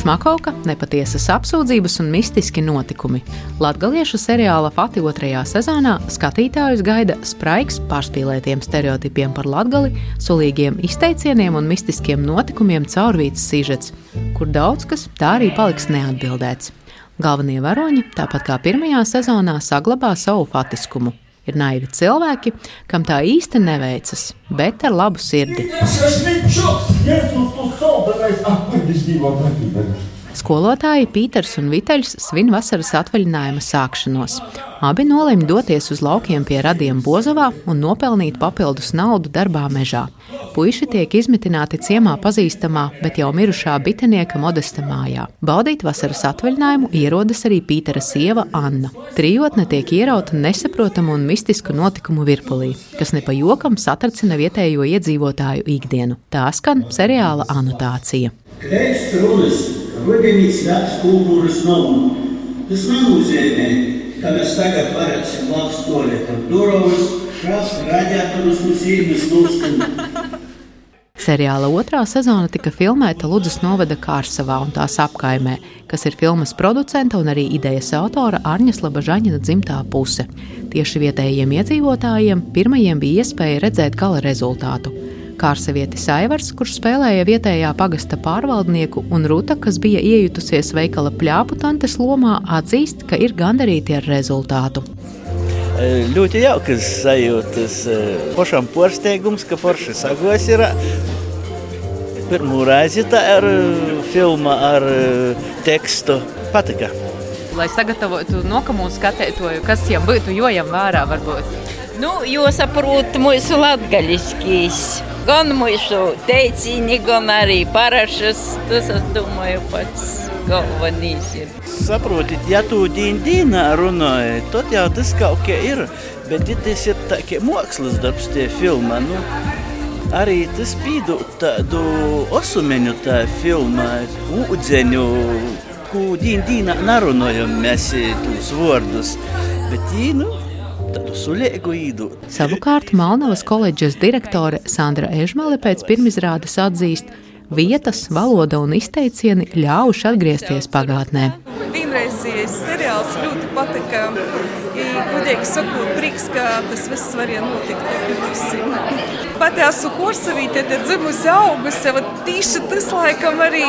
Šmakovka, nepatiesas apsūdzības un mistiski notikumi. Latviešu seriāla Fati otrajā sezonā skatītājus gaida spraigs pārspīlētiem stereotipiem par latgali, sulīgiem izteicieniem un mistiskiem notikumiem caurvīts sižets, kur daudz kas tā arī paliks neatbildēts. Galvenie varoņi, tāpat kā pirmajā sezonā, saglabā savu fatiskumu. Ir naivi cilvēki, kam tā īsti neveicas, bet ar labu sirdi. Skolotāji Pīters un Viteļs svin vasaras atvaļinājuma sākšanos. Abi nolēma doties uz laukiem pie radiem Bozovā un nopelnīt papildus naudu darbā mežā. Puisi tiek izmitināti ciemā pazīstamā, bet jau mirušā bitenieka modesta mājā. Baudīt vasaras atvaļinājumu ierodas arī Pītera sieva Anna. Trijotne tiek ierauta nesaprotamu un mistisku notikumu virpulī, kas ne pa jokam satracina vietējo iedzīvotāju ikdienu. Tā skan seriāla anotācija. Kreis, rudenī svēts kultūras naumu. Tas nenozīmē, ka mēs tagad varēsim labi stāvēt ar durvis, šāds radiatorus uz zīmes nostumēt. Seriāla otrā sezona tika filmēta Ludus novada Kārsavā un tās apkaimē, kas ir filmas producenta un arī idejas autora Arņas Labažaņina dzimtā puse. Tieši vietējiem iedzīvotājiem pirmajiem bija iespēja redzēt gala rezultātu. Kārsavietis Aivars, kurš spēlēja vietējā pagasta pārvaldnieku, un Ruta, kas bija iejutusies veikala pļāpu tantes lomā, atzīst, ka ir gandarīti ar rezultātu. E, ļoti jaukas sajūtas, e, pašam porsteigums, ka forši sagos ir. Pirmā reize tā ir filma ar tekstu patika. Lai sagatavotu nākamo skatītāju, kas jau būtu jojam vērā varbūt. Nu, jo saprot mūsu latgaļiskīs gan mūsu teicīni, gan arī parašas. Tas, es domāju, pats galvenais ir. Saprotiet, ja tu dīnā runāji, tad jau tas kaut kā ir. Bet tas ir tā kā mākslas darbs, tie filmā. Nu, arī tas pīdot tādu osumeņu tā filmā, ūdzeņu, ko dīnā nerunājam mēs tos vārdus. Bet, nu, suļēgu īdu. Savukārt Malnavas koledžas direktore Sandra Ežmale pēc pirmizrādes atzīst, vietas, valoda un izteicieni ļāvuši atgriezties pagātnē. Vienreizējais seriāls ļoti patika. Godīgi sakot, prieks, ka tas viss var notikt pati esmu kursavīte, tad dzimusi, augusi. Tieši tas laikam arī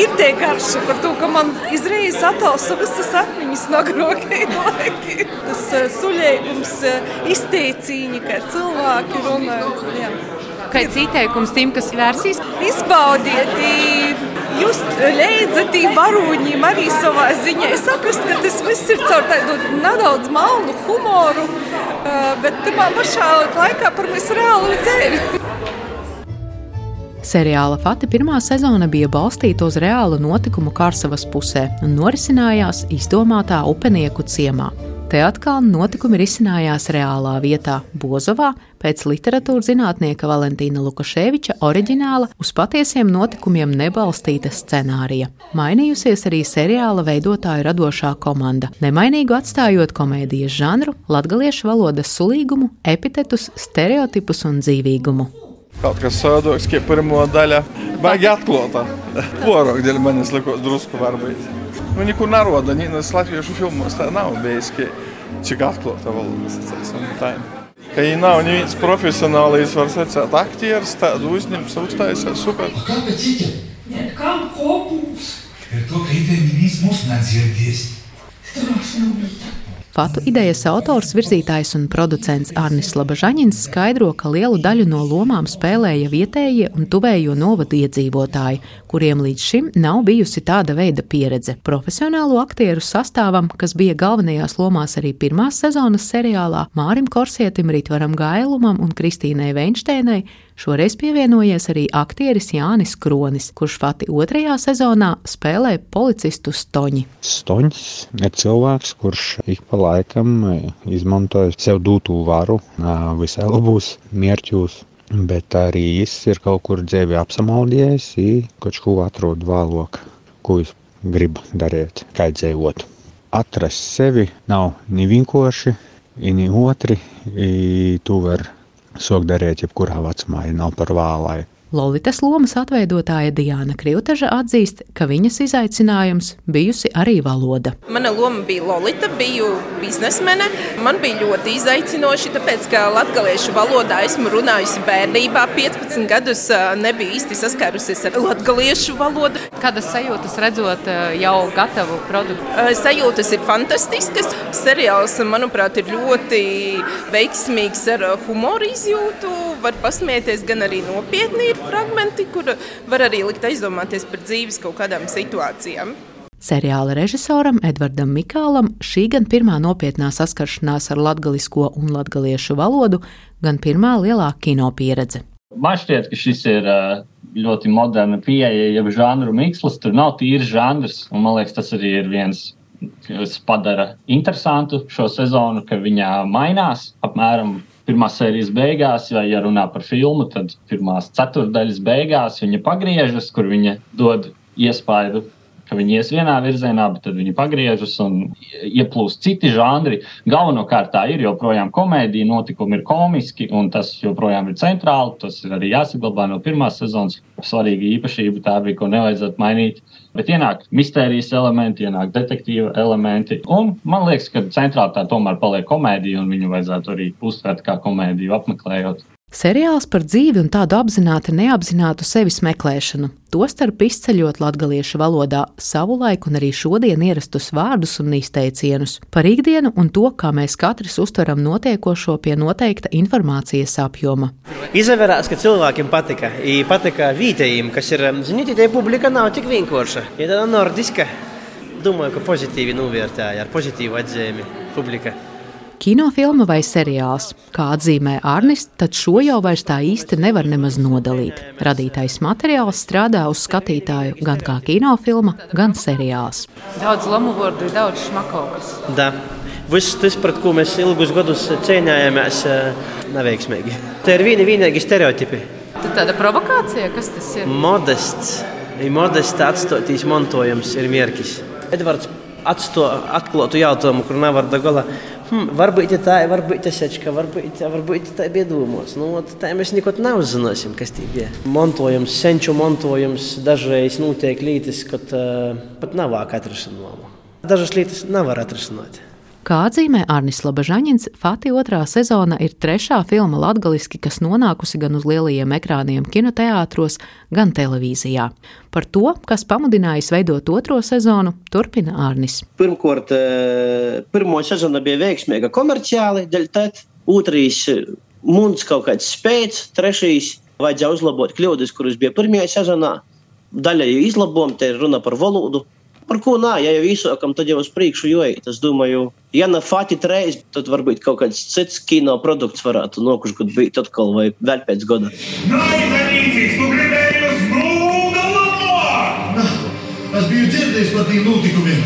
ir tie karši par to, ka man izreiz atausa visas atmiņas no grokajiem laikiem. Tas uh, suļējums, uh, izteicīņi, kā cilvēki runā. Jā. Kāds ieteikums tiem, kas vērsīs? Izbaudiet! Jūs leidzat varoņiem arī savā ziņā. Tas viss ir caur tādu nedaudz malnu humoru, bet tajā pašā laikā par visu reālo dzīvi. Seriāla Fati pirmā sezona bija balstīta uz reālu notikumu Kārsavas pusē un norisinājās izdomātā upenieku ciemā. Te atkal notikumi risinājās reālā vietā, Bozovā, pēc literatūras zinātnieka Valentīna Lukaševiča oriģināla uz patiesiem notikumiem nebalstīta scenārija. Mainījusies arī seriāla veidotāju radošā komanda, nemainīgu atstājot komēdijas žanru, latgaliešu valodas sulīgumu, epitetus, stereotipus un dzīvīgumu. Kaut kas sādoks, kā pirmā daļa, baigi atklāta. Porok dēļ manis likos drusku varbūt. Nu, nekur naroda, nīnas latviešu filmos tā nav bijis, ka cik atklāta valoda. Ka ja nav neviens profesionālais, var secēt aktieris, tādu uzņems, uztaisās super. Kāpēc citi? Kam kopums? Ir to, ka ite neviens mūs nedzirdēs. Strašna lieta. Fatu idejas autors, virzītājs un producents Arnis Labažaņins skaidro, ka lielu daļu no lomām spēlēja vietējie un tuvējo novadu iedzīvotāji, kuriem līdz šim nav bijusi tāda veida pieredze. Profesionālo aktieru sastāvam, kas bija galvenajās lomās arī pirmās sezonas seriālā, Mārim Korsietim, Ritvaram Gailumam un Kristīnai Veinšteinai, Šoreiz pievienojies arī aktieris Jānis Kronis, kurš pati otrajā sezonā spēlē policistu Stoņi. Stoņs ir cilvēks, kurš ik pa laikam izmantoja sev dūtu varu visai labos mērķos. Bet arī viņš ir kaut kur dzīvē apsamaldījies, kaut ko atrod vēlāk, ko viņš grib darīt, kā dzīvot. Atrast sevi nav ni vienkārši, ni otri, tu vari Sok darīt, jebkurā vecumā, ja nav par vēlai. Lolitas lomas atveidotāja Diana Kriutaža atzīst, ka viņas izaicinājums bijusi arī valoda. Mana loma bija Lolita, biju biznesmene. Man bija ļoti izaicinoši, tāpēc, ka latviešu valodā esmu runājusi bērnībā. 15 gadus nebiju īsti saskārusies ar latviešu valodu. Kādas sajūtas redzot jau gatavu produktu? Sajūtas ir fantastiskas. Seriāls, manuprāt, ir ļoti veiksmīgs ar humoru izjūtu. Var pasmieties gan arī nopietni. Ir fragmenti, kur var arī likt aizdomāties par dzīves kaut kādām situācijām. Seriāla režisoram Edvardam Mikālam šī gan pirmā nopietnā saskaršanās ar latviešu un latviešu valodu, gan pirmā lielā kino pieredze. Man šķiet, ka šis ir ļoti moderna pieeja, jau žanru mikslis. Tur nav tīrs žanrs, un man liekas, tas arī ir viens, kas padara interesantu šo sezonu, ka viņa mainās apmēram pirmās sērijas beigās, vai ja runā par filmu, tad pirmās ceturdaļas beigās viņa pagriežas, kur viņa dod iespaidu ka viņi ies vienā virzienā, bet tad viņi pagriežas un ieplūst citi žanri. Galvenokārt tā ir joprojām komēdija, notikumi ir komiski, un tas joprojām ir centrāli. Tas ir arī jāsaglabā no pirmās sezonas. Svarīga īpašība tā bija, ko nevajadzētu mainīt. Bet ienāk mistērijas elementi, ienāk detektīva elementi. Un man liekas, ka centrāli tā tomēr paliek komēdija, un viņu vajadzētu arī uztvert kā komēdiju apmeklējot. Seriāls par dzīvi un tādu apzināti neapzinātu sevis meklēšanu, tostarp izceļot latviešu valodā savulaik un arī šodien ierastus vārdus un izteicienus par ikdienu un to, kā mēs katrs uztveram notiekošo pie noteikta informācijas apjoma. Izvērās, ka cilvēkiem patika. I patika vietējiem, kas ir, ziniet, tie publika nav tik vienkārša. Tāda nordiska, domāju, ka pozitīvi novērtēja ar pozitīvu atzīmi publika. Kinofilma vai seriāls, kā atzīmē Arnis, tad šo jau vairs tā īsti nevar nemaz nodalīt. Radītais materiāls strādā uz skatītāju gan kā kinofilma, gan seriāls. Daudz lamu vārdu, daudz šmakokas. Da. Viss tas, pret ko mēs ilgus gadus cīnījāmies, neveiksmīgi. Tie ir vieni vienīgi stereotipi. Tad tāda provokācija, kas tas ir? Modests. Modests atstotīs montojums ir mierkis. Edvards atsto atklātu jautājumu, kur nevar da gala Hmm, varbūt tā ir, varbūt tas ir, varbūt, varbūt tā bija domāts. Nu, tā mēs neko neuzzināsim, kas tie bija. Montojums, senču montojums, dažreiz notiek lietas, kad uh, pat nav atrisinājuma. Dažas lietas nevar atrisināt. Kā atzīmē Arnis Labažaņins, Fati otrā sezona ir trešā filma latgaliski, kas nonākusi gan uz lielajiem ekrāniem kinoteātros, gan televīzijā. Par to, kas pamudinājis veidot otro sezonu, turpina Arnis. Pirmkārt, eh, pirmo sezonu bija veiksmīga komerciāli, dēļ tad otrais mums kaut kāds spēks, trešais vajadzēja uzlabot kļūdas, kuras bija pirmajā sezonā. Daļai izlabojumi, te ir runa par valodu. Par ko nē, ja jau izsakām, tad jau uz priekšu jojiet. Es domāju, ja ne Fati reiz, tad varbūt kaut kāds cits kino produkts varētu nokuši, kad bija atkal vai vēl pēc gada. Labo! Es biju dzirdējis par tiem notikumiem.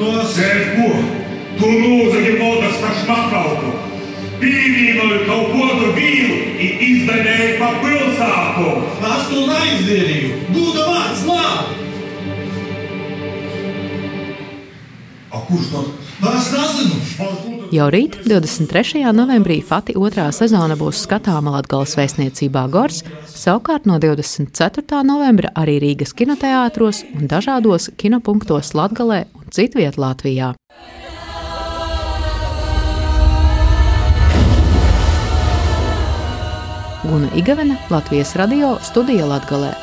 No sēž ko? Tu lūdzu, modas par šmakautu. Pīvīnoju kaut ko tur vīlu un izdarēju pa pilsētu. Es to neizdarīju. Gūda vārds, labi! Kurš to Jau rīt, 23. novembrī, Fati otrā sezona būs skatāma Latvijas vēstniecībā Gors, savukārt no 24. novembra arī Rīgas kinoteātros un dažādos kinopunktos Latvijā un citviet Latvijā. Guna Igavena, Latvijas radio studija Latvijā.